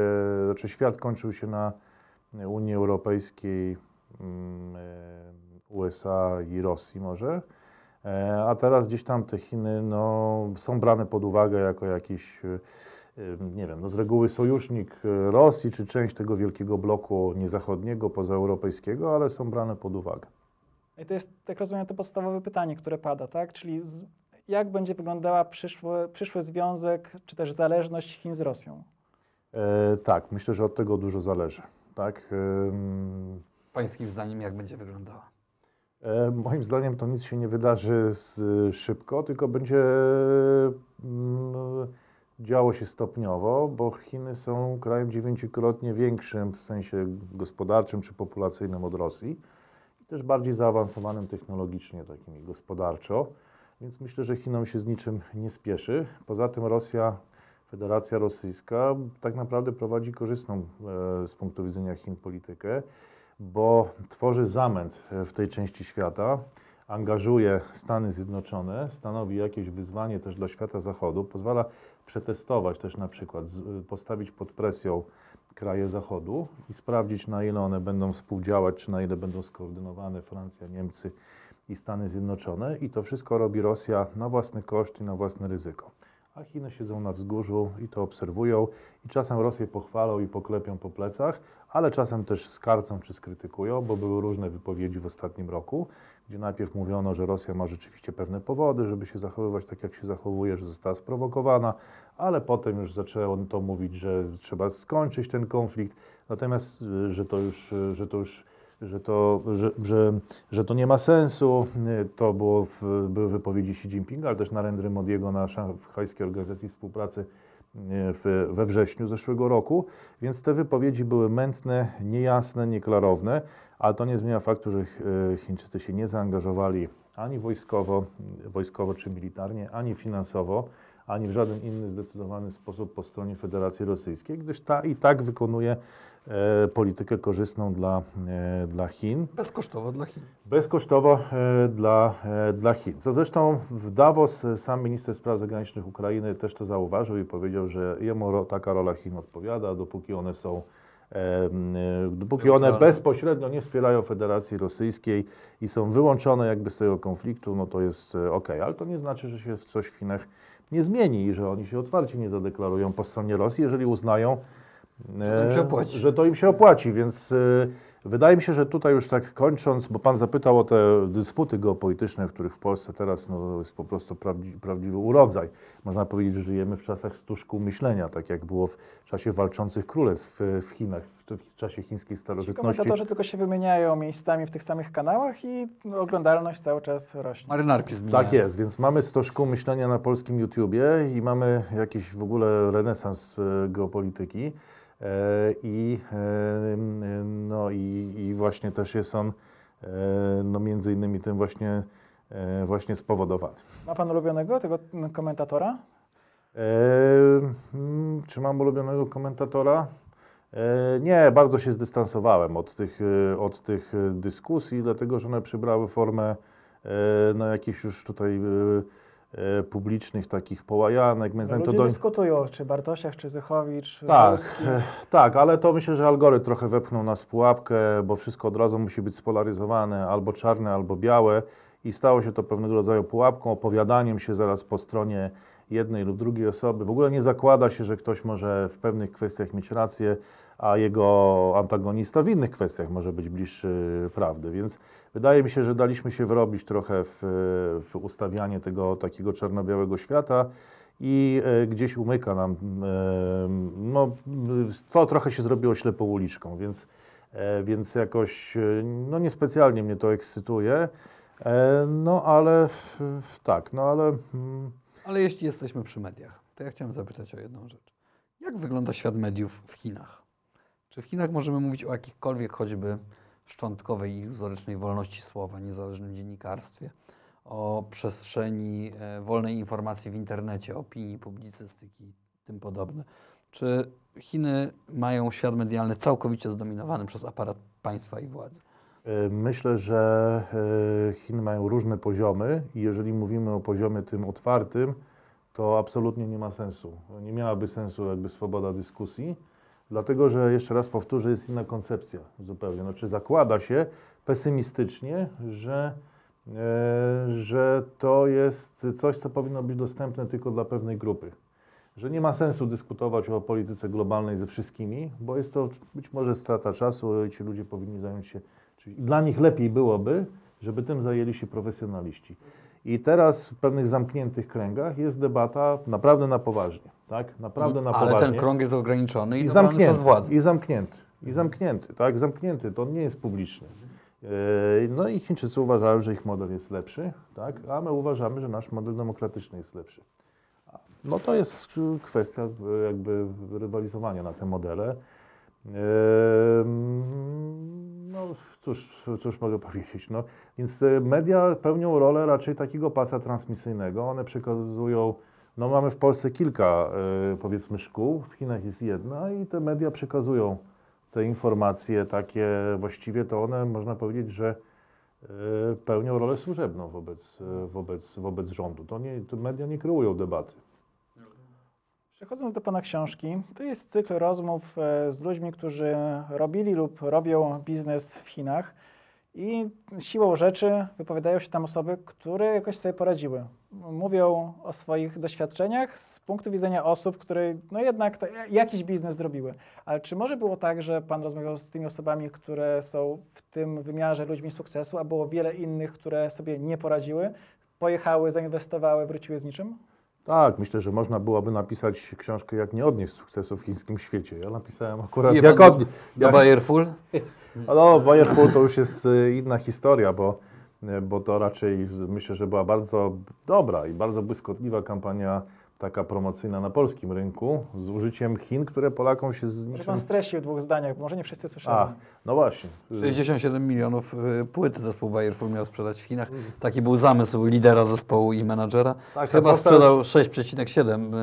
znaczy świat kończył się na Unii Europejskiej, mm, e, USA i Rosji może. E, A teraz gdzieś tam te Chiny no, są brane pod uwagę jako jakiś, e, nie wiem, no z reguły sojusznik e, Rosji, czy część tego wielkiego bloku niezachodniego, pozaeuropejskiego, ale są brane pod uwagę. I to jest, tak rozumiem, to podstawowe pytanie, które pada, tak? Czyli z, jak będzie wyglądała przyszły, przyszły związek, czy też zależność Chin z Rosją? E, tak, myślę, że od tego dużo zależy. Tak? Ym, Pańskim zdaniem, jak będzie wyglądała? E, Moim zdaniem to nic się nie wydarzy szybko, tylko będzie mm, działo się stopniowo, bo Chiny są krajem dziewięciokrotnie większym w sensie gospodarczym czy populacyjnym od Rosji i też bardziej zaawansowanym technologicznie, takim i gospodarczo. Więc myślę, że Chinom się z niczym nie spieszy. Poza tym Rosja, Federacja Rosyjska tak naprawdę prowadzi korzystną e, z punktu widzenia Chin politykę bo tworzy zamęt e, w tej części świata, angażuje Stany Zjednoczone, stanowi jakieś wyzwanie też dla świata zachodu, pozwala przetestować też na przykład, z- postawić pod presją kraje zachodu i sprawdzić na ile one będą współdziałać, czy na ile będą skoordynowane Francja, Niemcy i Stany Zjednoczone i to wszystko robi Rosja na własny koszt i na własne ryzyko. A Chiny siedzą na wzgórzu i to obserwują i czasem Rosję pochwalą i poklepią po plecach, ale czasem też skarcą czy skrytykują, bo były różne wypowiedzi w ostatnim roku, gdzie najpierw mówiono, że Rosja ma rzeczywiście pewne powody, żeby się zachowywać tak, jak się zachowuje, że została sprowokowana, ale potem już zaczęło to mówić, że trzeba skończyć ten konflikt, natomiast, y, że to już, y, że to już że to, że, że, że to nie ma sensu. To było w, były wypowiedzi Xi Jinpinga, ale też Narendry Modiego na Szanghajskiej Organizacji Współpracy y, w, we wrześniu zeszłego roku, więc te wypowiedzi były mętne, niejasne, nieklarowne, ale to nie zmienia faktu, że y, Chińczycy się nie zaangażowali ani wojskowo, wojskowo czy militarnie, ani finansowo, ani w żaden inny zdecydowany sposób po stronie Federacji Rosyjskiej, gdyż ta i tak wykonuje e, politykę korzystną dla, e, dla Chin Bezkosztowo dla Chin. bezkosztowo e, dla, e, dla Chin. Co zresztą w Davos e, sam minister spraw zagranicznych Ukrainy też to zauważył i powiedział, że jemu ro, taka rola Chin odpowiada, dopóki one są e, dopóki one bezpośrednio nie wspierają Federacji Rosyjskiej i są wyłączone jakby z tego konfliktu, no to jest ok, ale to nie znaczy, że się coś w Chinach nie zmieni i że oni się otwarcie nie zadeklarują po stronie Rosji, jeżeli uznają, To e, że to im się opłaci, więc e, wydaje mi się, że tutaj już tak kończąc, bo Pan zapytał o te dysputy geopolityczne, w których w Polsce teraz no, jest po prostu prawdzi, prawdziwy urodzaj. Można powiedzieć, że żyjemy w czasach stu szkół myślenia, tak jak było w czasie walczących królestw w, w Chinach, w, w czasie chińskiej Ci starożytności. komentatorzy tylko się wymieniają miejscami w tych samych kanałach i no, oglądalność cały czas rośnie. Marynarki zmieniają. Tak jest, więc mamy 100 szkół myślenia na polskim YouTubie i mamy jakiś w ogóle renesans e, geopolityki. E, I, e, no i, i właśnie też jest on e, no między innymi tym właśnie, właśnie spowodowany. Ma pan ulubionego tego mm, komentatora? Mm, Czy mam ulubionego komentatora? Nie, bardzo się zdystansowałem od tych, od tych dyskusji, dlatego że one przybrały formę no, jakichś już tutaj publicznych takich połajanek. No, zdaniem ludzie to do... dyskutują, czy Bartosiak, czy Zychowicz, Tak, Wolski. e, tak, ale to myślę, że algorytm trochę wepchnął nas w pułapkę, bo wszystko od razu musi być spolaryzowane, albo czarne, albo białe i stało się to pewnego rodzaju pułapką, opowiadaniem się zaraz po stronie jednej lub drugiej osoby. W ogóle nie zakłada się, że ktoś może w pewnych kwestiach mieć rację, a jego antagonista w innych kwestiach może być bliższy prawdy. Więc wydaje mi się, że daliśmy się wrobić trochę w, w ustawianie tego takiego czarno-białego świata i e, gdzieś umyka nam, e, no to trochę się zrobiło ślepą uliczką, więc, e, więc jakoś, no niespecjalnie mnie to ekscytuje, no ale tak, no ale mm, Ale jeśli jesteśmy przy mediach, to ja chciałem zapytać o jedną rzecz. Jak wygląda świat mediów w Chinach? Czy w Chinach możemy mówić o jakichkolwiek choćby szczątkowej iluzorycznej wolności słowa, niezależnym dziennikarstwie, o przestrzeni e, wolnej informacji w internecie, opinii, publicystyki i tym podobne? Czy Chiny mają świat medialny całkowicie zdominowany przez aparat państwa i władzy? E, Myślę, że e, Chiny mają różne poziomy i jeżeli mówimy o poziomie tym otwartym, to absolutnie nie ma sensu. Nie miałaby sensu jakby swoboda dyskusji, dlatego że jeszcze raz powtórzę, jest inna koncepcja zupełnie. Znaczy zakłada się pesymistycznie, że, e, że to jest coś, co powinno być dostępne tylko dla pewnej grupy. Że nie ma sensu dyskutować o polityce globalnej ze wszystkimi, bo jest to być może strata czasu i ci ludzie powinni zająć się Czyli dla nich lepiej byłoby, żeby tym zajęli się profesjonaliści. I teraz w pewnych zamkniętych kręgach jest debata naprawdę na poważnie. Tak? Naprawdę na Ale poważnie. ten krąg jest ograniczony i, I zamknięty. przez władzę. I zamknięty. I zamknięty, tak? Zamknięty. To nie jest publiczny. Yy, No i Chińczycy uważają, że ich model jest lepszy, tak? a my uważamy, że nasz model demokratyczny jest lepszy. No to jest kwestia jakby rywalizowania na te modele. No cóż, cóż mogę powiedzieć. No, więc media pełnią rolę raczej takiego pasa transmisyjnego. One przekazują, no mamy w Polsce kilka y, powiedzmy szkół, w Chinach jest jedna i te media przekazują te informacje takie, właściwie to one można powiedzieć, że y, pełnią rolę służebną wobec, y, wobec, wobec rządu. To, nie, to media nie kreują debaty. Przechodząc do Pana książki, to jest cykl rozmów e, z ludźmi, którzy robili lub robią biznes w Chinach i siłą rzeczy wypowiadają się tam osoby, które jakoś sobie poradziły. Mówią o swoich doświadczeniach z punktu widzenia osób, które no jednak ta- jakiś biznes zrobiły. Ale czy może było tak, że Pan rozmawiał z tymi osobami, które są w tym wymiarze ludźmi sukcesu, a było wiele innych, które sobie nie poradziły, pojechały, zainwestowały, wróciły z niczym? Tak, myślę, że można byłoby napisać książkę, jak nie odnieść sukcesu w chińskim świecie. Ja napisałem akurat, Je jak odnieść. Jak, Bayerful? no, Bayerful to już jest y, inna historia, bo, bo to raczej myślę, że była bardzo dobra i bardzo błyskotliwa kampania taka promocyjna na polskim rynku z użyciem Chin, które Polakom się z Może niczym... Pan streścił w dwóch zdaniach, bo może nie wszyscy słyszeli. Ach, no właśnie. 67 milionów y, płyt zespół Bayerful miał sprzedać w Chinach. Taki był zamysł lidera zespołu i menadżera. Tak, Chyba tak, sprzedał 6,7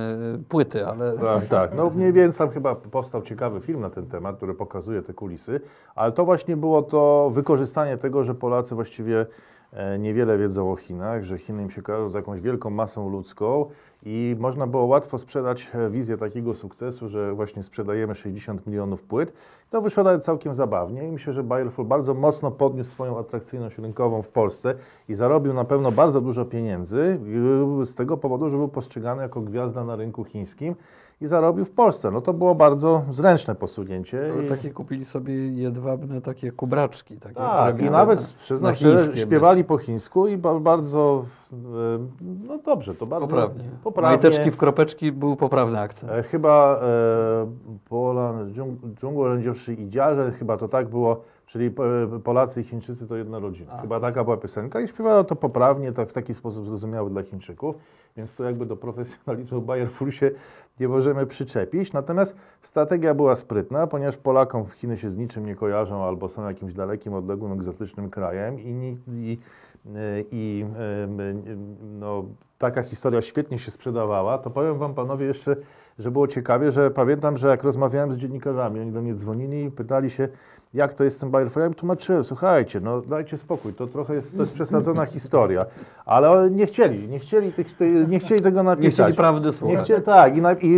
y, płyty, ale Tak, tak. No mniej więcej tam chyba powstał ciekawy film na ten temat, który pokazuje te kulisy, ale to właśnie było to wykorzystanie tego, że Polacy właściwie e, niewiele wiedzą o Chinach, że Chiny im się kojarzą z jakąś wielką masą ludzką i można było łatwo sprzedać e, wizję takiego sukcesu, że właśnie sprzedajemy 60 milionów płyt. To wyszło nawet całkiem zabawnie i myślę, że Bayerful bardzo mocno podniósł swoją atrakcyjność rynkową w Polsce i zarobił na pewno bardzo dużo pieniędzy yy, z tego powodu, że był postrzegany jako gwiazda na rynku chińskim i zarobił w Polsce. No to było bardzo zręczne posunięcie. I, takie kupili sobie jedwabne takie kubraczki. Takie, tak, i nawet na- przyznam na że śpiewali po chińsku i ba, bardzo, e, no dobrze, to bardzo Poprawnie. poprawnie. Majteczki w kropeczki był poprawny akcent. E, Chyba e, Polan, rędziowszy i dziarze, chyba to tak było, czyli e, Polacy i Chińczycy to jedna rodzina. A. Chyba taka była piosenka i śpiewano to poprawnie, tak, w taki sposób zrozumiały dla Chińczyków, więc to jakby do profesjonalizmu Bayerful się nie możemy przyczepić. Natomiast strategia była sprytna, ponieważ Polakom Chiny się z niczym nie kojarzą albo są jakimś dalekim, odległym, egzotycznym krajem i, ni- i, i em, no, taka historia świetnie się sprzedawała, to powiem Wam panowie jeszcze, że było ciekawie, że pamiętam, że jak rozmawiałem z dziennikarzami, oni do mnie dzwonili i pytali się, jak to jest z tym Bayerframe, tłumaczyłem, słuchajcie, no dajcie spokój, to trochę jest, to jest przesadzona historia, ale oni nie chcieli, nie chcieli, tych, nie chcieli tego Nie napisać. chcieli prawdy Nie słuchać. chcieli, tak, i, i,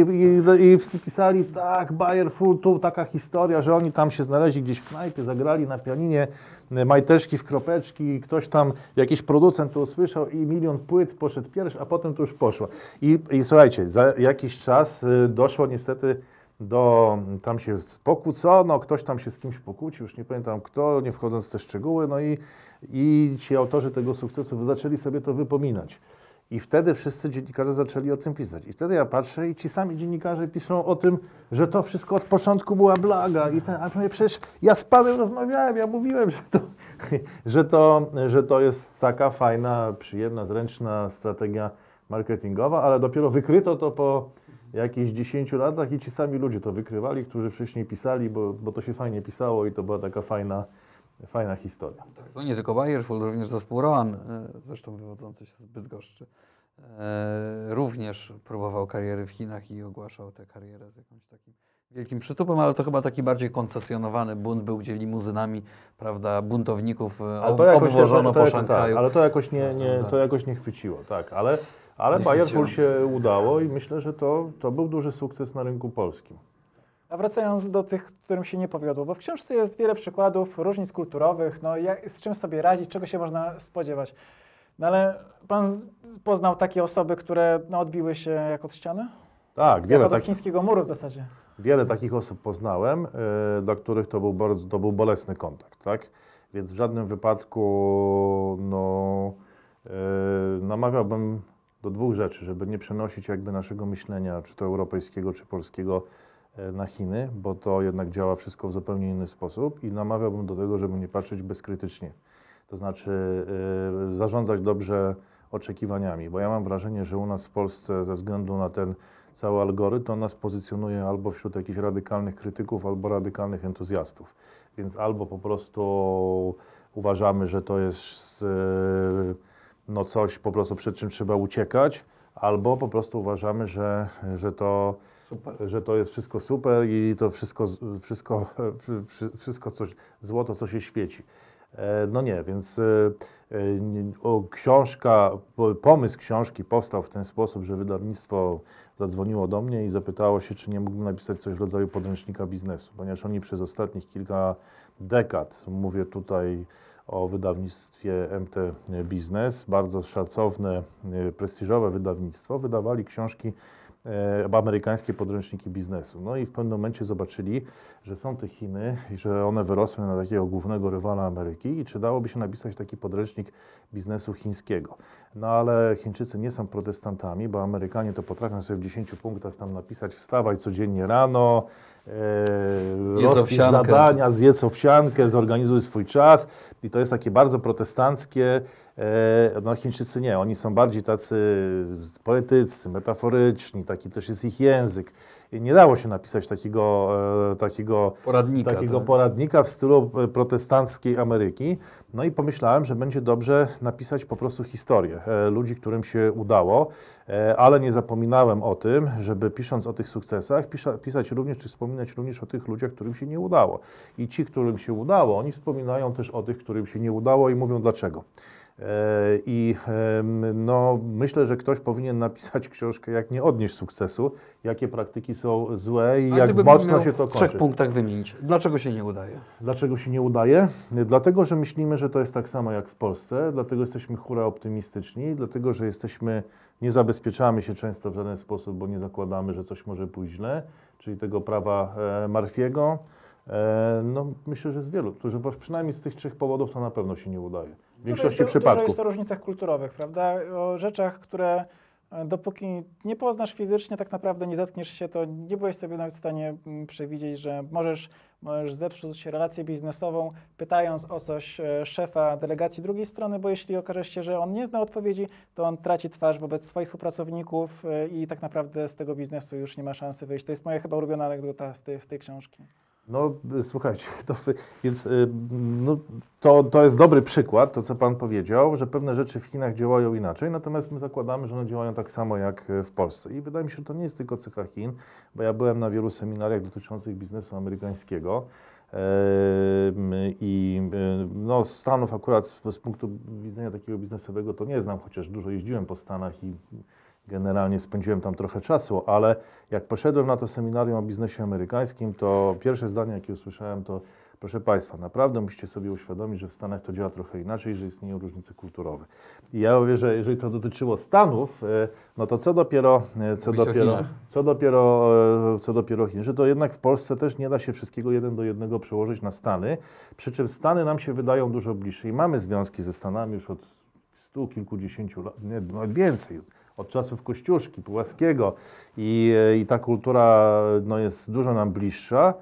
i, i pisali, tak, Bayer Full, tu taka historia, że oni tam się znaleźli gdzieś w knajpie, zagrali na pianinie e, majteczki w kropeczki, ktoś tam, jakiś producent to usłyszał i milion płyt poszedł pierwszy, a potem to już poszło. I, i słuchajcie, za jakiś czas y, doszło niestety do, tam się pokłócono, ktoś tam się z kimś pokłócił, już nie pamiętam kto, nie wchodząc w te szczegóły, no i, i ci autorzy tego sukcesu zaczęli sobie to wypominać. I wtedy wszyscy dziennikarze zaczęli o tym pisać. I wtedy ja patrzę i ci sami dziennikarze piszą o tym, że to wszystko od początku była blaga. I ten, a mówię, przecież ja z panem rozmawiałem, ja mówiłem, że to, że to, że to jest taka fajna, przyjemna, zręczna strategia marketingowa, ale dopiero wykryto to po jakichś 10 latach i ci sami ludzie to wykrywali, którzy wcześniej pisali, bo, bo to się fajnie pisało i to była taka fajna, fajna historia. To nie tylko Bayerful, również zespół Roan, e, zresztą wywodzący się z Bydgoszczy, e, również próbował kariery w Chinach i ogłaszał tę karierę z jakimś takim wielkim przytupem, ale to chyba taki bardziej koncesjonowany bunt był, gdzie limuzynami, prawda, buntowników e, Ale to jakoś, obwożono to, to, po tak, Szanghaju. ale to jakoś nie, nie, Tak. to jakoś nie chwyciło, tak, ale, ale Bayerful się udało i myślę, że to, to był duży sukces na rynku polskim. A wracając do tych, którym się nie powiodło, bo w książce jest wiele przykładów różnic kulturowych, no jak, z czym sobie radzić, czego się można spodziewać. No ale pan poznał takie osoby, które no, odbiły się jak od ściany? Tak, wiele, jak od tak, chińskiego muru w zasadzie. wiele takich osób poznałem, e, dla których to był bardzo, to był bolesny kontakt, tak? Więc w żadnym wypadku no, e, namawiałbym do dwóch rzeczy, żeby nie przenosić jakby naszego myślenia, czy to europejskiego, czy polskiego na Chiny, bo to jednak działa wszystko w zupełnie inny sposób i namawiałbym do tego, żeby nie patrzeć bezkrytycznie. To znaczy e, zarządzać dobrze oczekiwaniami, bo ja mam wrażenie, że u nas w Polsce ze względu na ten cały algorytm, to nas pozycjonuje albo wśród jakichś radykalnych krytyków, albo radykalnych entuzjastów. Więc albo po prostu uważamy, że to jest e, no coś po prostu przed czym trzeba uciekać, albo po prostu uważamy, że, że to Super. że to jest wszystko super i to wszystko, wszystko, wszy- wszystko coś, złoto, co się świeci. E, No nie, więc e, e, książka, po- pomysł książki powstał w ten sposób, że wydawnictwo zadzwoniło do mnie i zapytało się, czy nie mógłbym napisać coś w rodzaju podręcznika biznesu, ponieważ oni przez ostatnich kilka dekad, mówię tutaj o wydawnictwie MT Biznes, bardzo szacowne, prestiżowe wydawnictwo, wydawali książki amerykańskie podręczniki biznesu. No i w pewnym momencie zobaczyli, że są te Chiny i że one wyrosły na takiego głównego rywala Ameryki i czy dałoby się napisać taki podręcznik biznesu chińskiego. No ale Chińczycy nie są protestantami, bo Amerykanie to potrafią sobie w 10 punktach tam napisać wstawaj codziennie rano, e, rozpisz zadania, zjedz owsiankę, zorganizuj swój czas i to jest takie bardzo protestanckie. E, No Chińczycy nie, oni są bardziej tacy poetyccy, metaforyczni, taki też jest ich język. I nie dało się napisać takiego, e, takiego Poradnika. takiego tak. poradnika w stylu e, protestanckiej Ameryki. No i pomyślałem, że będzie dobrze napisać po prostu historię ludzi, którym się udało, ale nie zapominałem o tym, żeby pisząc o tych sukcesach, pisza, pisać również, czy wspominać również o tych ludziach, którym się nie udało. I ci, którym się udało, oni wspominają też o tych, którym się nie udało i mówią dlaczego. E, I no, myślę, że ktoś powinien napisać książkę, jak nie odnieść sukcesu, jakie praktyki są złe i A jak mocno się to w trzech kończy. punktach wymienić, dlaczego się nie udaje? Dlaczego się nie udaje? Dlatego, że myślimy, że to jest tak samo jak w Polsce, dlatego jesteśmy hura optymistyczni, dlatego, że jesteśmy, nie zabezpieczamy się często w żaden sposób, bo nie zakładamy, że coś może pójść źle, czyli tego prawa e, Marfiego. E, no, myślę, że z wielu, którzy przynajmniej z tych trzech powodów to na pewno się nie udaje. W Dużo większości jest, Dużo przypadków. jest o różnicach kulturowych, prawda? O rzeczach, które e, dopóki nie poznasz fizycznie, tak naprawdę nie zetkniesz się, to nie byłeś sobie nawet w stanie mm, przewidzieć, że możesz, możesz zepsuć relację biznesową, pytając o coś e, szefa delegacji drugiej strony, bo jeśli okaże się, że on nie zna odpowiedzi, to on traci twarz wobec swoich współpracowników e, i tak naprawdę z tego biznesu już nie ma szansy wyjść. To jest moja chyba ulubiona anegdota z tej, z tej książki. No, y, słuchajcie, to, więc y, no, to, to jest dobry przykład, to co Pan powiedział, że pewne rzeczy w Chinach działają inaczej, natomiast my zakładamy, że one działają tak samo jak y, w Polsce. I wydaje mi się, że to nie jest tylko cecha Chin, bo ja byłem na wielu seminariach dotyczących biznesu amerykańskiego. I no, Stanów akurat z, z punktu widzenia takiego biznesowego to nie znam, chociaż dużo jeździłem po Stanach i generalnie spędziłem tam trochę czasu, ale jak poszedłem na to seminarium o biznesie amerykańskim, to pierwsze zdanie, jakie usłyszałem, to Proszę Państwa, naprawdę musicie sobie uświadomić, że w Stanach to działa trochę inaczej, że istnieją różnice kulturowe. I ja mówię, że jeżeli to dotyczyło Stanów, e, no to co dopiero, e, co dopiero, Chinach. co dopiero, e, co dopiero Chin, że to jednak w Polsce też nie da się wszystkiego jeden do jednego przełożyć na Stany, przy czym Stany nam się wydają dużo bliższe i mamy związki ze Stanami już od stu kilkudziesięciu lat, nie, nawet więcej, od czasów Kościuszki, Pułaskiego i, i ta kultura no, jest dużo nam bliższa,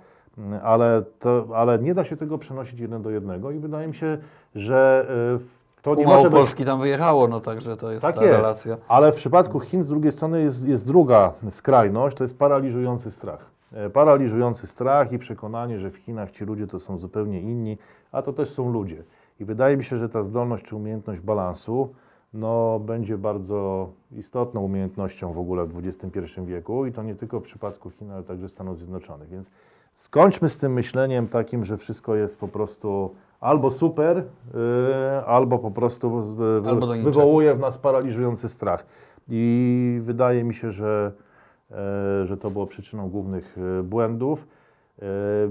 ale, to, ale nie da się tego przenosić jeden do jednego i wydaje mi się, że e, to nie może być Polski tam wyjechało, no także to jest tak ta jest, relacja. ale w przypadku Chin z drugiej strony jest, jest druga skrajność, to jest paraliżujący strach. E, Paraliżujący strach i przekonanie, że w Chinach ci ludzie to są zupełnie inni, a to też są ludzie. I wydaje mi się, że ta zdolność czy umiejętność balansu no, będzie bardzo istotną umiejętnością w ogóle w XXI wieku i to nie tylko w przypadku Chin, ale także Stanów Zjednoczonych. Więc skończmy z tym myśleniem takim, że wszystko jest po prostu albo super, yy, albo po prostu yy, Albo wywołuje w nas paraliżujący strach. I wydaje mi się, że, e, że to było przyczyną głównych e, błędów. E,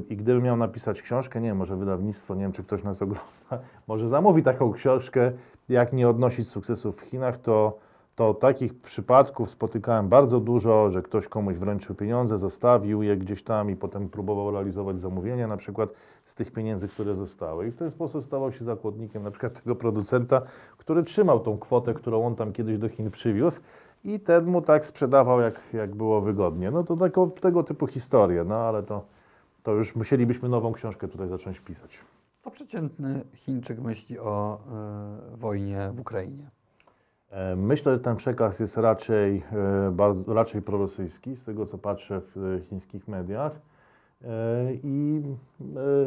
I gdybym miał napisać książkę, nie wiem, może wydawnictwo, nie wiem, czy ktoś nas ogląda, może zamówi taką książkę, jak nie odnosić sukcesów w Chinach, to, to takich przypadków spotykałem bardzo dużo, że ktoś komuś wręczył pieniądze, zostawił je gdzieś tam i potem próbował realizować zamówienia, na przykład z tych pieniędzy, które zostały. I w ten sposób stawał się zakładnikiem na przykład tego producenta, który trzymał tą kwotę, którą on tam kiedyś do Chin przywiózł i ten mu tak sprzedawał, jak, jak było wygodnie. No to tako, tego typu historie, no ale to, to już musielibyśmy nową książkę tutaj zacząć pisać. To przeciętny Chińczyk myśli o y, wojnie w Ukrainie. E, Myślę, że ten przekaz jest raczej, e, bardzo, raczej prorosyjski, z tego co patrzę w chińskich mediach. I,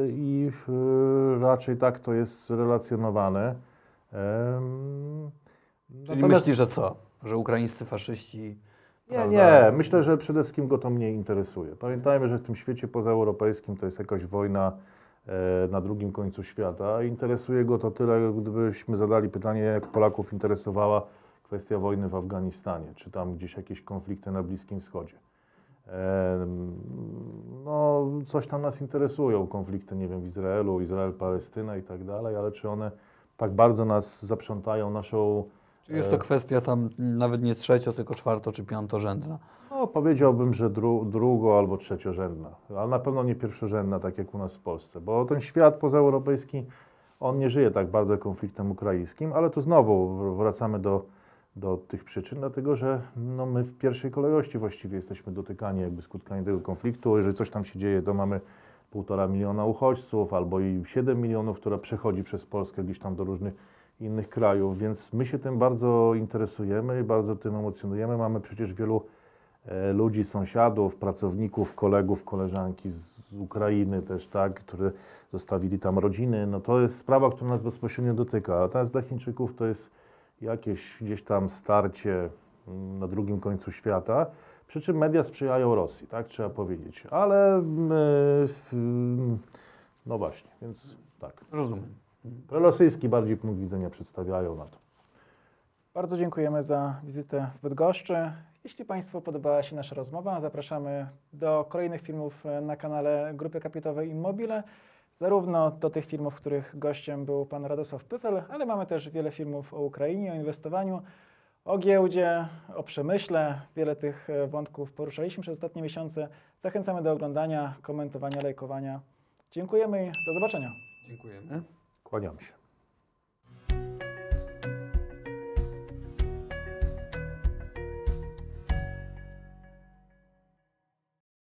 i raczej tak to jest relacjonowane. Czyli natomiast- myśli, że co? Że ukraińscy faszyści. Nie, nie. Myślę, że przede wszystkim go to mniej interesuje. Pamiętajmy, że w tym świecie pozaeuropejskim to jest jakaś wojna e, na drugim końcu świata. Interesuje go to tyle, gdybyśmy zadali pytanie, jak Polaków interesowała kwestia wojny w Afganistanie, czy tam gdzieś jakieś konflikty na Bliskim Wschodzie. E, No, coś tam nas interesują, konflikty, nie wiem, w Izraelu, Izrael, Palestyna i tak dalej, ale czy one tak bardzo nas zaprzątają naszą Czyli jest to kwestia tam nawet nie trzecio, tylko czwarto czy piątorzędna. No, powiedziałbym, że dru, drugo albo trzeciorzędna, ale na pewno nie pierwszorzędna, tak jak u nas w Polsce, bo ten świat pozaeuropejski, on nie żyje tak bardzo konfliktem ukraińskim, ale tu znowu wracamy do, do tych przyczyn, dlatego że no, my w pierwszej kolejności właściwie jesteśmy dotykani jakby skutkami tego konfliktu. Jeżeli coś tam się dzieje, to mamy półtora miliona uchodźców albo i 7 milionów, która przechodzi przez Polskę gdzieś tam do różnych innych krajów, więc my się tym bardzo interesujemy i bardzo tym emocjonujemy. Mamy przecież wielu e, ludzi, sąsiadów, pracowników, kolegów, koleżanki z Ukrainy też, tak, które zostawili tam rodziny. No to jest sprawa, która nas bezpośrednio dotyka. Teraz dla Chińczyków to jest jakieś gdzieś tam starcie mm, na drugim końcu świata. Przy czym media sprzyjają Rosji, tak trzeba powiedzieć. Ale no właśnie, więc tak. Rozumiem. Prorosyjski bardziej punkt widzenia przedstawiają na to. Bardzo dziękujemy za wizytę w Bydgoszczy. Jeśli Państwu podobała się nasza rozmowa, zapraszamy do kolejnych filmów e, na kanale Grupy Kapitałowej Immobile. Zarówno do tych filmów, w których gościem był pan Radosław Pyfel, ale mamy też wiele filmów o Ukrainie, o inwestowaniu, o giełdzie, o przemyśle. Wiele tych e, wątków poruszaliśmy przez ostatnie miesiące. Zachęcamy do oglądania, komentowania, lajkowania. Dziękujemy i do zobaczenia. Dziękujemy. Kłaniam się.